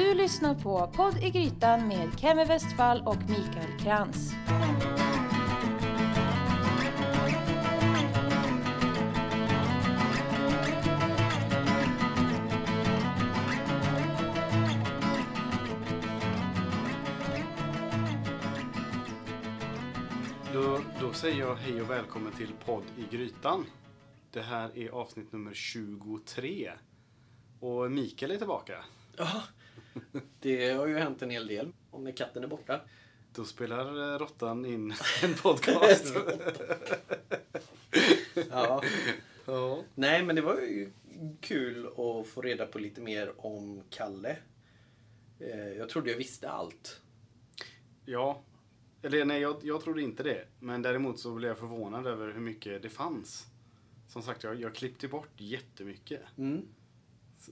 Du lyssnar på Podd i Grytan med Kemi Westfall och Mikael Krantz. Då, då säger jag hej och välkommen till podd i Grytan. Det här är avsnitt nummer 23. Och Mikael är tillbaka. Ja, det har ju hänt en hel del. Om när katten är borta. Då spelar eh, Råttan in en podcast. Ja. ja. Nej, men det var ju kul att få reda på lite mer om Kalle. Eh, Jag trodde jag visste allt. ja. Eller nej, jag, jag trodde inte det. Men däremot så blev jag förvånad över hur mycket det fanns. Som sagt, jag, jag klippte bort jättemycket. Mm.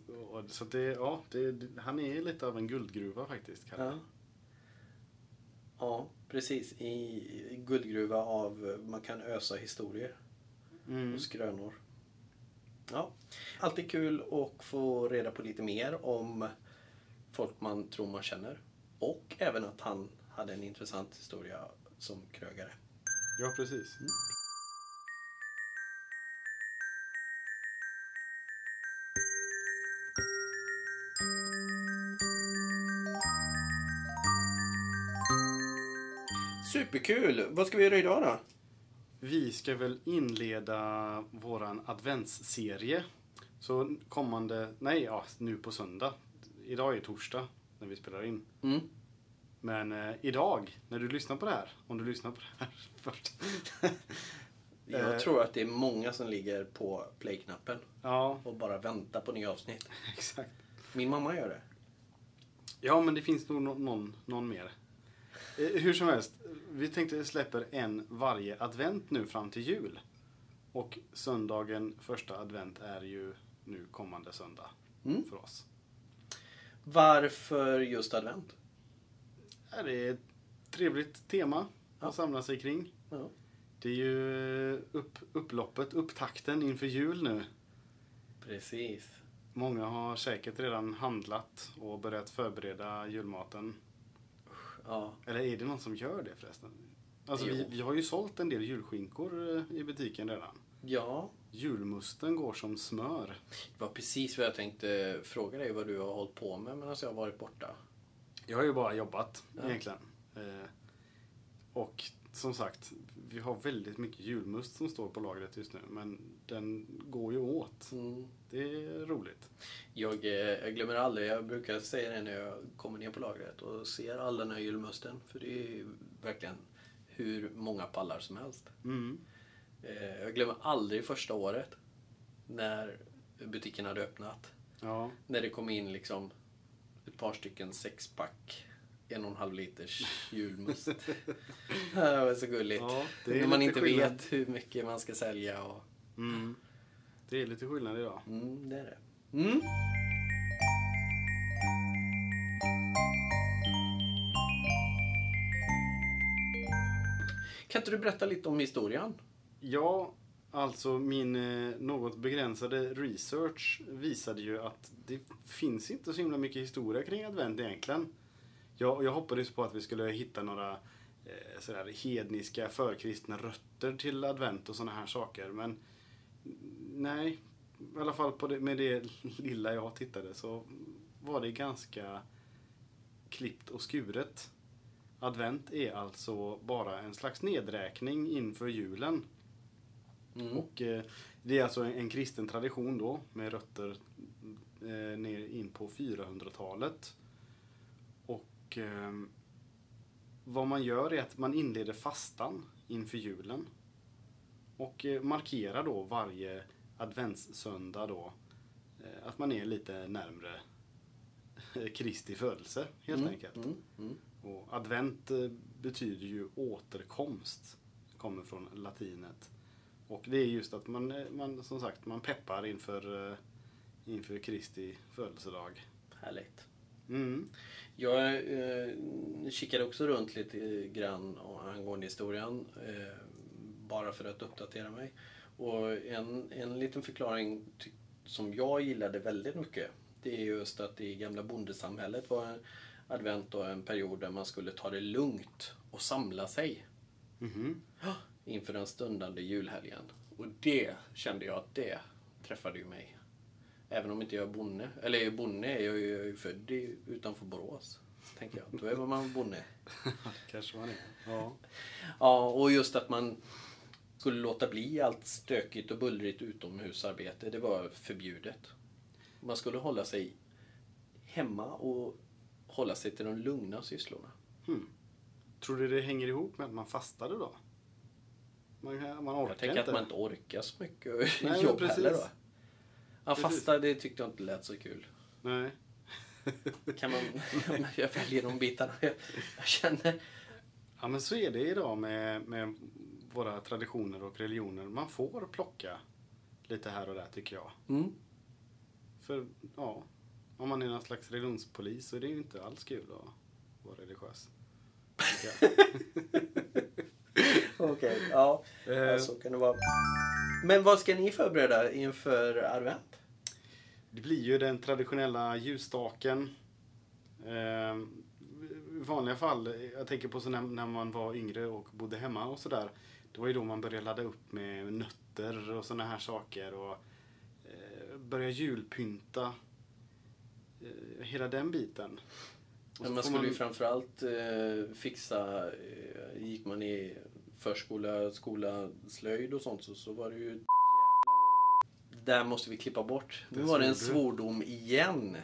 Så, och- så det, ja, det, han är lite av en guldgruva faktiskt. Kalle. Ja. ja, precis. I guldgruva av man kan ösa historier Mm. och skrönor. Ja, alltid kul att få reda på lite mer om folk man tror man känner. Och även att han hade en intressant historia som krögare. Ja, precis. Superkul! Vad ska vi göra idag då? Vi ska väl inleda våran adventsserie. Så kommande, nej ja, nu på söndag. Idag är torsdag när vi spelar in. Mm. Men eh, idag, när du lyssnar på det här, om du lyssnar på det här först. Jag Eh. tror att det är många som ligger på play-knappen ja, och bara väntar på nya avsnitt. exakt. Min mamma gör det. Ja, men det finns nog nå- någon, någon mer. Eh, hur som helst, vi tänkte släpper en varje advent nu fram till jul. Och söndagen första advent är ju nu kommande söndag Mm. för oss. Varför just advent? Det är ett trevligt tema Ja. att samla sig kring. Ja. Det är ju eh, upp, upploppet, upptakten inför jul nu. Precis. Många har säkert redan handlat och börjat förbereda julmaten. Ja. Eller är det någon som gör det förresten? Alltså vi, vi har ju sålt en del julskinkor eh, i butiken redan. ja, Julmusten går som smör. det var precis vad jag tänkte fråga dig vad du har hållit på med medan jag har varit borta. Jag har ju bara jobbat Ja. egentligen. Eh, och som sagt, vi har väldigt mycket julmust som står på lagret just nu. Men den går ju åt. Mm. Det är roligt. Jag, eh, jag glömmer aldrig, jag brukar säga det när jag kommer ner på lagret och ser all den här julmusten. För det är ju verkligen hur många pallar som helst. Mm. Eh, Jag glömmer aldrig första året när butiken hade öppnat. Ja, När det kom in liksom ett par stycken sexpack en och en halv liters julmust. det var så gulligt. Ja, när man inte skillnad. vet hur mycket man ska sälja. Och... mm. det är lite skillnad idag. Mm, det är det. Mm. Kan inte du berätta lite om historien? Ja, alltså min eh, något begränsade research visade ju att det finns inte så himla mycket historia kring advent egentligen. Jag, jag hoppades på att vi skulle hitta några eh, sådär hedniska förkristna rötter till advent och sådana här saker. Men nej, i alla fall det, med det lilla jag tittade så var det ganska klippt och skuret. Advent är alltså bara en slags nedräkning inför julen. Mm. Och eh, det är alltså en, en kristen tradition då med rötter eh, ner in på 400-talet. Och eh, vad man gör är att man inleder fastan inför julen. Och eh, markerar då varje adventssöndag då eh, att man är lite närmre Kristi födelse helt Mm, enkelt. Mm. Mm. Och advent eh, betyder ju återkomst. Kommer från latinet. Och det är just att man, eh, man som sagt, man peppar inför, eh, inför Kristi födelsedag. Härligt. Mm. Jag eh, kikade också runt lite grann angående historien. Eh, bara för att uppdatera mig. Och en, en liten förklaring som jag gillade väldigt mycket. Det är just att i gamla bondesamhället var en advent då en period där man skulle ta det lugnt och samla sig Mhm. inför den stundande julhelgen. Och det kände jag att det träffade ju mig. Även om inte jag är bonde. Eller bonde är jag ju, jag är ju född i, utanför Borås. Tänker jag. Då är man bonde. Kanske man är. Ja. Ja, och just att man skulle låta bli allt stökigt och bullrigt utomhusarbete. Det var förbjudet. Man skulle hålla sig hemma och hålla sig till de lugna sysslorna. Tror du det hänger ihop med att man fastade då? Man, man orkar Jag tänker inte. att man inte orkar så mycket men jobb precis. heller då. Ja, fasta, det tyckte jag inte lät så kul. Nej. Kan man... jag väljer de bitarna jag, jag känner. Ja men så är det idag med, med våra traditioner och religioner. Man får plocka lite här och där tycker jag. Mm. För ja, om man är någon slags religionspolis så är det ju inte alls kul att vara religiös. Okej, ja. Eh. ja. Så kan det vara. Men vad ska ni förbereda inför advent? Det blir ju den traditionella ljusstaken. Eh, I vanliga fall, jag tänker på så när, när man var yngre och bodde hemma och sådär. Det var ju då man började ladda upp med nötter och sådana här saker. Och eh, börja julpynta. Eh, hela den biten. Så man skulle ju framförallt eh, fixa, gick man i förskola, skola, slöjd och sånt så, så var det ju jävla... Där måste vi klippa bort. Nu var det en svordom igen.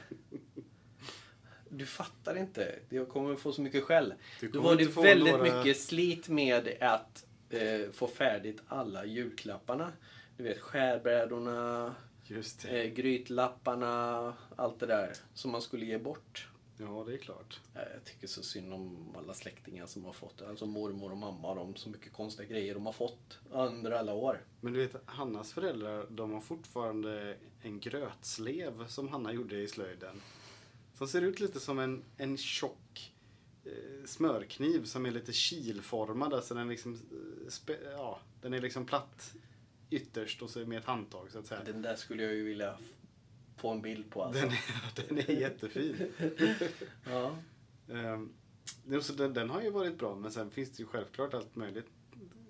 Du fattar inte. Jag kommer få så mycket skäll. Då var det väldigt några- mycket slit med att eh, få färdigt alla julklapparna. Du vet skärbrädorna, det. eh, grytlapparna, allt det där som man skulle ge bort. Ja, det är klart. Eh, Jag tycker så synd om alla släktingar som har fått det. Alltså mormor och mamma. De så mycket konstiga grejer de har fått under alla år. Men du vet, Hannas föräldrar, de har fortfarande en grötslev som Hanna gjorde i slöjden. Som ser ut lite som en, en tjock eh, smörkniv som är lite kilformad. Alltså den, liksom, eh, spe, ja, den är liksom platt ytterst och så med ett handtag så att säga. Den där skulle jag ju vilja få en bild på. Alltså. Den är, den är jättefin. Ja. Är så den, den har ju varit bra men sen finns det ju självklart allt möjligt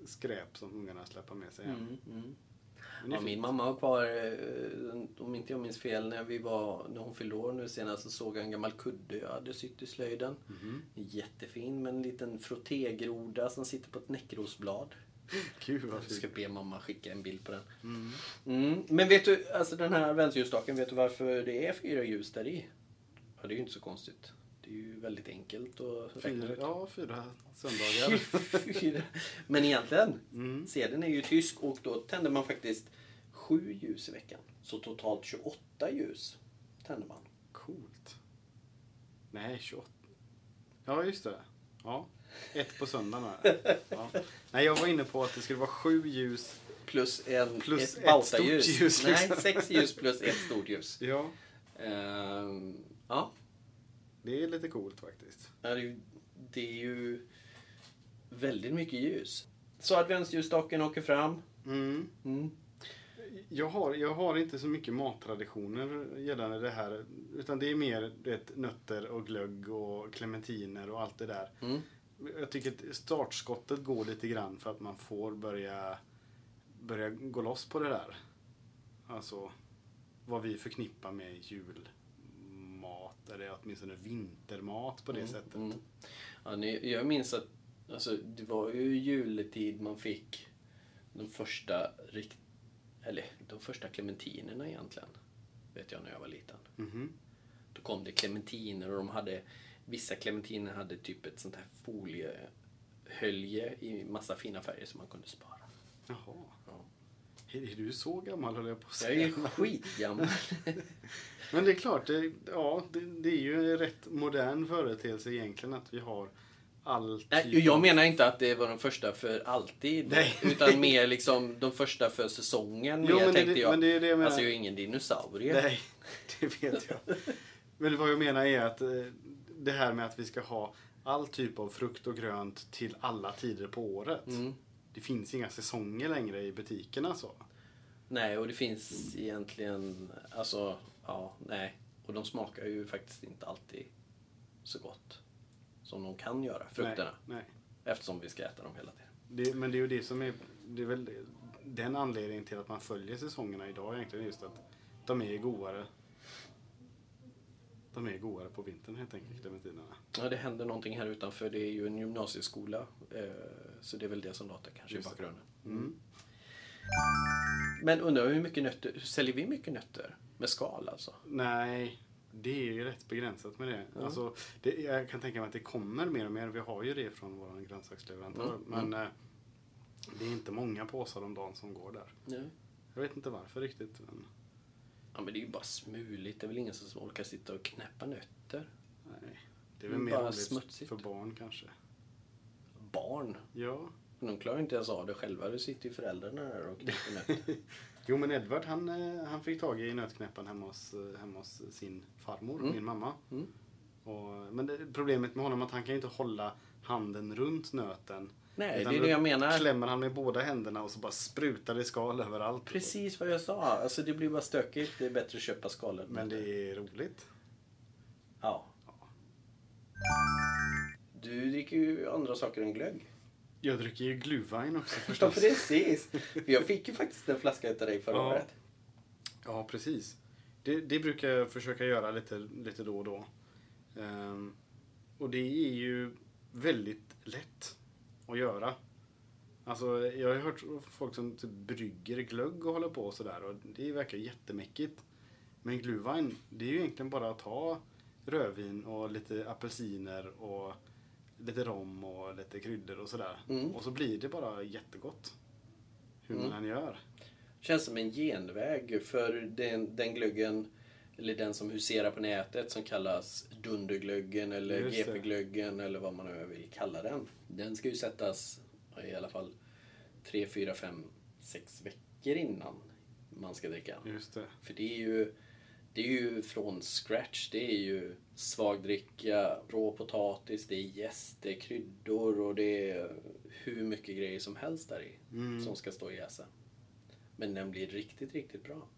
skräp som ungarna släpper med sig hem. Mm, mm. Ja, min mamma har kvar, eh, om inte jag minns fel, när, vi var, när hon fyllde år nu senast så såg jag en gammal kudde jag hade sytt i slöjden. Mhm. Jättefin med en liten frottégroda som sitter på ett näckrosblad. Gud vad Jag fint. ska be mamma skicka en bild på den. Mm. Mm. Men vet du, alltså den här adventsljusstaken, vet du varför det är fyra ljus där i? Ja, det är ju inte så konstigt. Det är ju väldigt enkelt att räkna ut. ja, fyra söndagar. Fyra. Men egentligen, Mm. sedeln är ju tysk och då tänder man faktiskt sju ljus i veckan. Så totalt 28 ljus tänder man. Coolt. Nej, 28. Ja, just det. Ja. Ett på söndagen. här. Ja. Nej, jag var inne på att det skulle vara sju ljus. Plus, en, Plus ett ett stort ljus, Nej, liksom. sex ljus plus ett stort ljus. Ja. Ehm, ja, Det är lite coolt faktiskt. det är, ju, det är ju väldigt mycket ljus. Så adventsljusstaken åker fram. Mm. Mm. Jag, har, jag har inte så mycket mattraditioner gällande det här. Utan det är mer vet, nötter och glögg och clementiner och allt det där. Mm. Jag tycker att startskottet går lite grann för att man får börja, börja gå loss på det där. Alltså vad vi förknippar med julmat, eller åtminstone vintermat på det Mm, sättet. mm. Ja, ni, jag minns att alltså, det var ju juletid man fick de första rikt, eller de första clementinerna egentligen. Vet jag när jag var liten. Mhm. Då kom det clementiner och de hade Vissa clementiner hade typ ett sånt här foliehölje i massa fina färger som man kunde spara. Jaha. Ja. Är, du så gammal höll jag på att Jag är säga. skitgammal. Men det är klart, det, ja, det, det är ju en rätt modern företeelse egentligen att vi har all typ jag menar inte att det var de första för alltid. Nej. Utan mer liksom de första för säsongen. Jo, men det- jag. men det är det jag menar. Alltså jag är ingen dinosaurie. Nej, det vet jag. Men vad jag menar är att eh, det här med att vi ska ha all typ av frukt och grönt till alla tider på året. Mm. Det finns inga säsonger längre i butikerna så. Nej, och det finns egentligen, alltså, ja, nej. Och de smakar ju faktiskt inte alltid så gott som de kan göra, frukterna. Nej, nej. Eftersom vi ska äta dem hela tiden. Det, men det är ju det som är, det är väl den anledningen till att man följer säsongerna idag egentligen just att de är godare. De är godare på vintern helt enkelt, clementinerna. Ja, det händer någonting här utanför. Det är ju en gymnasieskola. Eh, så det är väl det som låter kanske Just i bakgrunden. Mm. Men undrar hur mycket nötter, säljer vi mycket nötter? Med skal alltså? Nej, det är ju rätt begränsat med det. Ja. Alltså, det. Jag kan tänka mig att det kommer mer och mer. Vi har ju det från vår grönsaksleverantör. Mm, Men eh, det är inte många påsar om dagen som går där. Nej. Jag vet inte varför riktigt. Men, Ja, men det är ju bara smuligt. Det är väl ingen som orkar sitta och knäppa nötter? nej. Det är väl Det är mer bara roligt smutsigt. för barn kanske. Barn? Ja. De klarar inte ens av det själva. Det sitter ju föräldrarna där och knäpper nötter. Jo men Edvard han, eh, han fick tag i nötknäpparen hemma hos, eh, hemma hos sin farmor, Mm. min mamma. Mm. Och, men det, problemet med honom är att han kan ju inte hålla handen runt nöten. Nej, Utan det är det jag menar. klämmer han med båda händerna och så bara sprutar det skal överallt. Precis vad jag sa. Alltså det blir bara stökigt. Det är bättre att köpa skalet. Men det är roligt. Ja. Du dricker ju andra saker än glögg. Jag dricker ju glühwein också Ja, förstås. precis. För jag fick ju faktiskt en flaska utav dig förra Ja. året. Ja, precis. Det, det brukar jag försöka göra lite, lite då och då. Ehm, och det är ju väldigt lätt att göra. Alltså, jag har hört folk som typ brygger glögg och håller på och sådär och det verkar jättemäckigt. Men glühwein, det är ju egentligen bara att ta rödvin och lite apelsiner och lite rom och lite kryddor och sådär. Mm. Och så blir det bara jättegott. Hur Mm. man än gör. Känns som en genväg för den, den glöggen, eller den som huserar på nätet som kallas Dunderglöggen eller. GP-glöggen eller vad man nu vill kalla den. Den ska ju sättas i alla fall 3, 4, 5, 6 veckor innan man ska dricka. Just det. För det är ju det är ju från scratch. Det är ju svagdricka, rå potatis, det är jäst, det är kryddor och det är hur mycket grejer som helst där i Mm. som ska stå och jäsa. Men den blir riktigt, riktigt bra.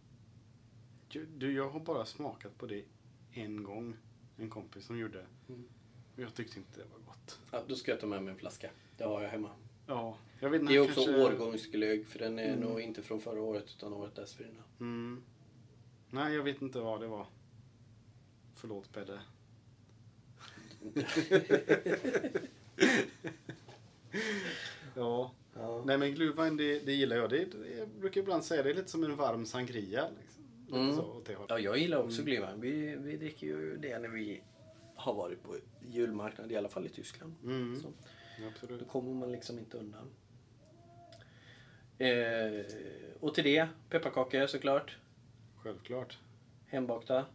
Du, jag har bara smakat på det en gång. En kompis som gjorde. Mm. Jag tyckte inte det var gott. Ja, då ska jag ta med mig en flaska. Det har jag hemma. Ja, jag vet inte. Det är också kanske- årgångsglögg för den är Mm. nog inte från förra året utan året dessförinnan. Mm. Nej, jag vet inte vad det var. Förlåt Pelle. ja. Ja. Nej men glühwein det, det gillar jag. Det, det, jag brukar ibland säga det är lite som en varm sangria. Liksom. Mm. så, det ja, jag gillar också glühwein. Vi, vi dricker ju det när vi har varit på julmarknad, i alla fall i Tyskland. Mm. Så. Då Absolut. kommer man liksom inte undan. Eh, och till det, pepparkakor såklart. Självklart. Hembakta.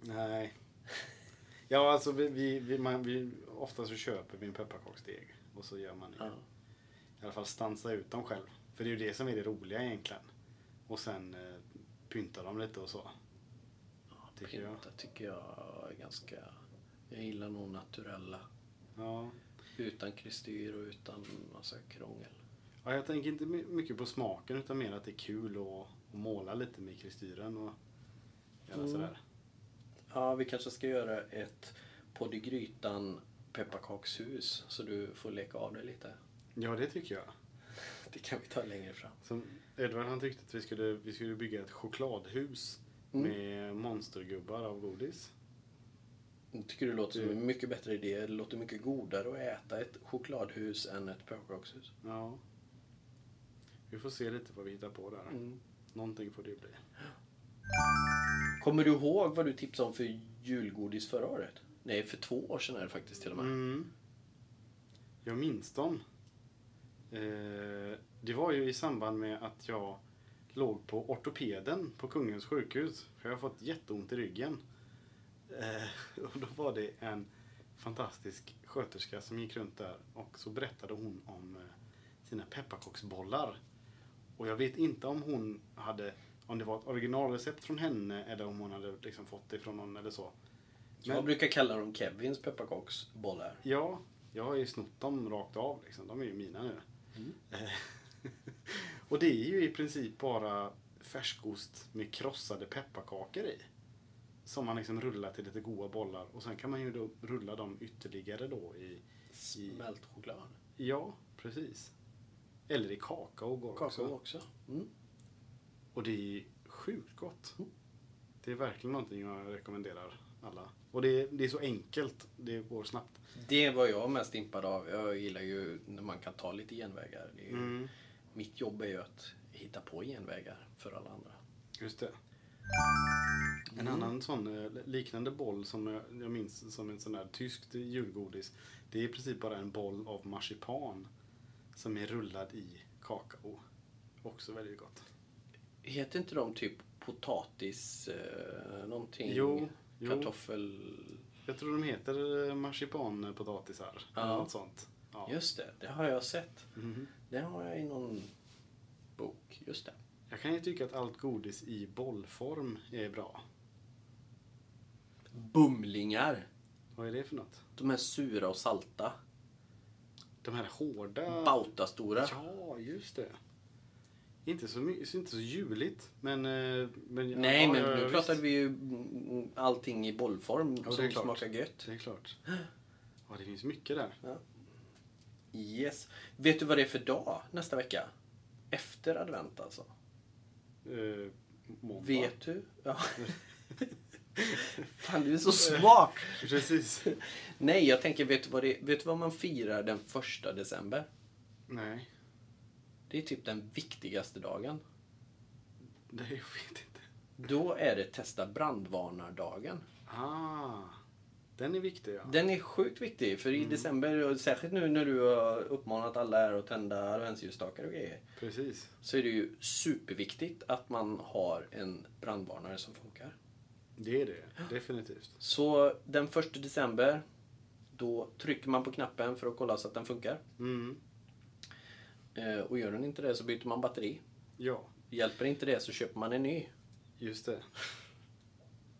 Nej. Ja, alltså vi, vi, vi, man, vi, ofta så köper vi en pepparkaksdeg och så gör man Ja. i alla fall stansa ut dem själv. För det är ju det som är det roliga egentligen. Och sen eh, pynta dem lite och så. Tycker jag. Pinta tycker jag är ganska... Jag gillar nog naturella. Ja. Utan kristyr och utan massa krångel. ja, jag tänker inte my- mycket på smaken utan mer att det är kul att, att måla lite med kristyren och göra Mm. sådär. Ja, vi kanske ska göra ett podd i grytan pepparkakshus så du får leka av dig lite. Ja, det tycker jag. Det kan vi ta längre fram. Som Edvard han tyckte att vi skulle, vi skulle bygga ett chokladhus Mm. med monstergubbar av godis. Jag tycker det låter som en mycket bättre idé. Det låter mycket godare att äta ett chokladhus än ett pepparkakshus. Ja. Vi får se lite vad vi hittar på där. Mm. Någonting får det bli. Kommer du ihåg vad du tipsade om för julgodis förra året? Nej, för två år sedan är det faktiskt till och med. Mm. Jag minns dem. Eh, det var ju i samband med att jag låg på ortopeden på Kungens sjukhus. För jag har fått jätteont i ryggen. Eh, och då var det en fantastisk sköterska som gick runt där och så berättade hon om eh, sina pepparkaksbollar. Och jag vet inte om hon hade, om det var ett originalrecept från henne eller om hon hade liksom fått det från någon eller så. Jag Men- brukar kalla dem Kevins pepparkaksbollar. Ja, jag har ju snott dem rakt av. Liksom. De är ju mina nu. Mm. Och det är ju i princip bara färskost med krossade pepparkakor i. som man liksom rullar till lite goda bollar. Och sen kan man ju då rulla dem ytterligare då i... Smält choklad. Ja, precis. Eller i kakao går Kakao också. också. Mm. Och det är sjukt gott. Mm. Det är verkligen någonting jag rekommenderar alla. Och det är, det är så enkelt. Det går snabbt. Det var jag mest impad av. Jag gillar ju när man kan ta lite genvägar. Det är ju, Mm, Mitt jobb är ju att hitta på genvägar för alla andra. just det. En Mm. annan sån eh, liknande boll som jag, jag minns som en sån där tyskt julgodis. Det är i princip bara en boll av marsipan som är rullad i kakao. Också väldigt gott. Heter inte de typ potatis eh, någonting? Jo, jo. Kartoffel... Jag tror de heter eh, marsipanpotatisar. Ja. Eller något sånt. Ja. Just det, det har jag sett. Mhm. Det har jag i någon bok. Just det. Jag kan ju tycka att allt godis i bollform är bra. Bumlingar. Vad är det för något? De är sura och salta. De här hårda... Bautastora. Ja, just det. Inte så, inte så juligt, men... eh, men Nej, ja, men ja, ja, nu visst. pratade vi ju allting i bollform det är som klart. smakar gött. Det är klart. Ja, det finns mycket där. Yes. Vet du vad det är för dag nästa vecka? Efter advent alltså. Eh, måndag. Vet du? Ja. Fan, du är så smart! Precis. Nej, jag tänker, vet du, vad det, vet du vad man firar den första december? Nej, Det är typ den viktigaste dagen. det jag vet inte. Då är det testa brandvarnardagen. Ah, den är viktig ja. Den är sjukt viktig, för i december, och särskilt nu när du har uppmanat alla här att tända adventsljusstakar och grejer, Precis. så är det ju superviktigt att man har en brandvarnare som funkar. Det är det, definitivt. Så den första december, då trycker man på knappen för att kolla så att den funkar. Mm. Eh, Och gör den inte det så byter man batteri. Ja, Hjälper inte det så köper man en ny. just det.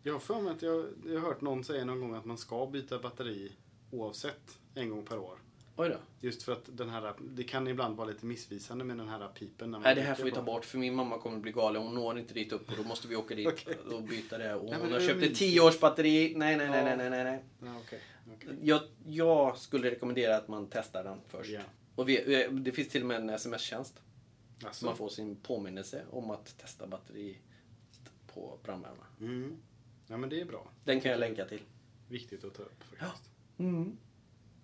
Jag har för mig att jag, jag har hört någon säga någon gång att man ska byta batteri oavsett en gång per år. Oj då. Just för att den här, det kan ibland vara lite missvisande med den här pipen. När man Nej, det här får vi ta bort för min mamma kommer bli galen. Hon når inte dit upp och då måste vi åka dit Okej. och byta det. Och Nej, hon har köpt ett mysigt. 10 års batteri. Nej, nej, nej, nej, nej, nej, nej. Ja, okej. okej. Jag, jag skulle rekommendera att man testar den först. Ja. Och vi, det finns till och med en sms-tjänst. Så Alltså. man får sin påminnelse om att testa batteri på brandvärmare. Mm. Ja, men det är bra. Den kan jag länka till. Viktigt att ta upp faktiskt.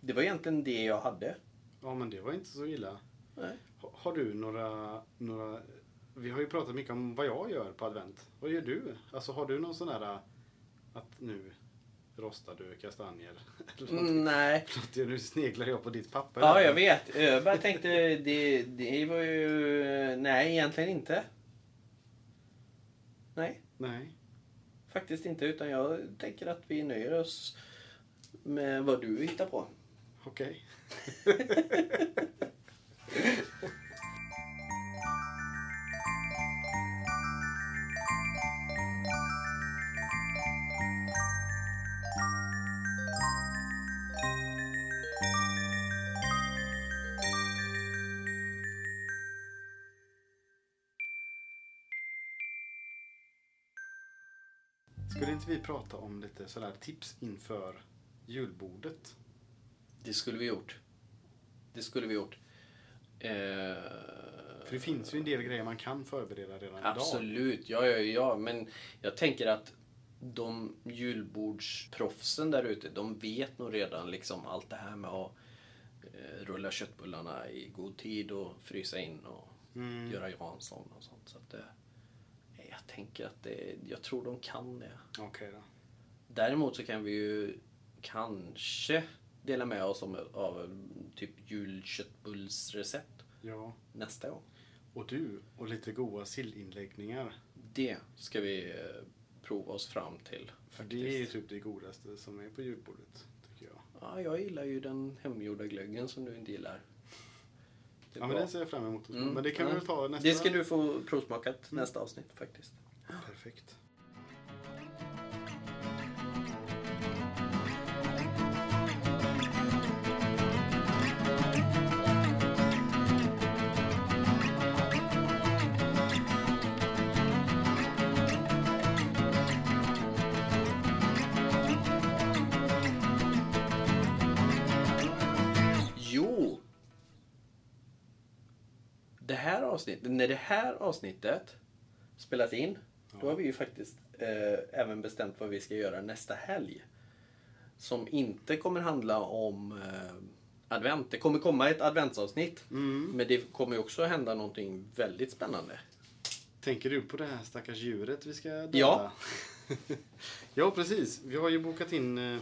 Det var egentligen det jag hade. Ja, men det var inte så illa. Nej. Ha- Har du några, några... Vi har ju pratat mycket om vad jag gör på advent. Vad gör du? Alltså har du någon sån här att nu rostar du kastanjer? Mm, nej. Förlåt, nu sneglar jag på ditt papper. Ja, jag vet. Jag bara tänkte, det, det var ju... Nej, egentligen inte. Nej, Nej. faktiskt inte. Utan jag tänker att vi nöjer oss med vad du hittar på. Okej. Skulle inte vi prata om lite sådär tips inför julbordet? Det skulle vi gjort. Det skulle vi gjort. Eh, För det finns ju en del grejer man kan förbereda redan idag. Absolut, ja, ja, ja. Men jag tänker att de julbordsproffsen där ute, de vet nog redan liksom allt det här med att eh, rulla köttbullarna i god tid och frysa in och Mm. göra Jansson och sånt. Så att, eh, tänker att det, jag tror de kan det. Okej då. Däremot så kan vi ju kanske dela med oss om, av typ julköttbullsrecept Ja. nästa gång. Och du, och lite goda sillinläggningar. Det ska vi eh, prova oss fram till. För det är typ det godaste som är på julbordet, tycker jag. Ja, jag gillar ju den hemgjorda glöggen som du inte gillar. Det är Ja, men bra. den ser jag fram emot. Mm, Men det kan ja. vi väl ta nästa... Det ska du få provsmakat nästa avsnitt faktiskt. Perfekt. Här avsnittet, när det här avsnittet spelas in, då har vi ju faktiskt eh, även bestämt vad vi ska göra nästa helg. Som inte kommer handla om eh, advent. Det kommer komma ett adventsavsnitt. Men det kommer också hända någonting väldigt spännande. Tänker du på det här stackars djuret vi ska döda? Ja. ja, precis. Vi har ju bokat in eh,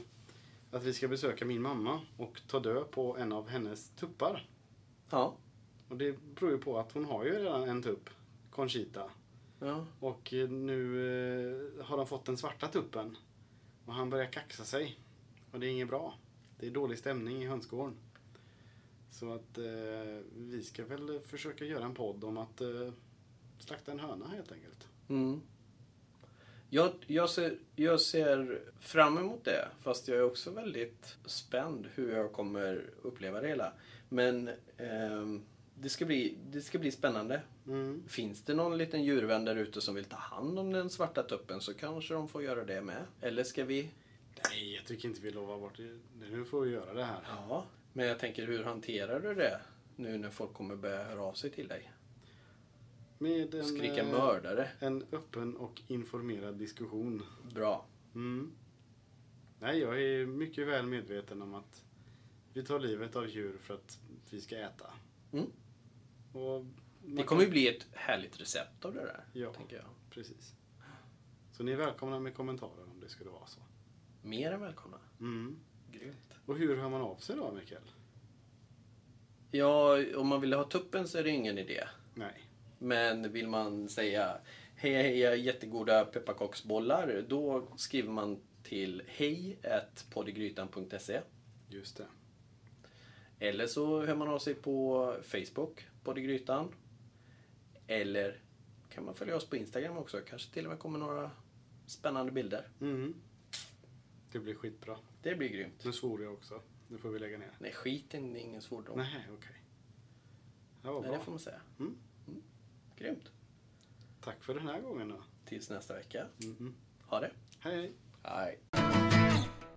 att vi ska besöka min mamma och ta död på en av hennes tuppar. Ja. Och det beror ju på att hon har ju redan en tupp, Conchita. ja. Och eh, nu eh, har de fått den svarta tuppen. Och han börjar kaxa sig. Och det är inget bra. Det är dålig stämning i hönsgården. Så att eh, vi ska väl försöka göra en podd om att eh, slakta en höna helt enkelt. Mm. Jag, jag, ser, jag ser fram emot det, fast jag är också väldigt spänd hur jag kommer uppleva det hela. Men ehm, det, ska bli, det ska bli spännande. Mm. Finns det någon liten djurvän där ute som vill ta hand om den svarta tuppen så kanske de får göra det med. Eller ska vi? Nej, jag tycker inte vi lovar bort det. Nu får vi göra det här. Ja. Men jag tänker, hur hanterar du det nu när folk kommer börja höra av sig till dig? Med en, Skrika eh, mördare. en öppen och informerad diskussion. Bra. Mm. Nej, jag är mycket väl medveten om att vi tar livet av djur för att vi ska äta. Mm. Det kommer ju bli ett härligt recept av det där, Ja. tänker jag. Precis. Så ni är välkomna med kommentarer om det skulle vara så. Mer än välkomna. Mm. Grymt. Och hur hör man av sig då, Mikael? Ja, om man vill ha tuppen så är det ingen idé. Nej. Men vill man säga hej hej jättegoda pepparkaksbollar då skriver man till hej Just det. Eller så hör man av sig på Facebook, Poddgrytan. Eller kan man följa oss på Instagram också. Kanske till och med kommer några spännande bilder. Mm. Det blir skitbra. Det blir grymt. Nu svor jag också. Nu får vi lägga ner. Nej, skit är ingen svordom. Nej, okej. Ja, vad Nej, bra. det får man säga. Mm. Grymt. Tack för den här gången då. Tills nästa vecka. Mhm. Ha det. Hej. Hej.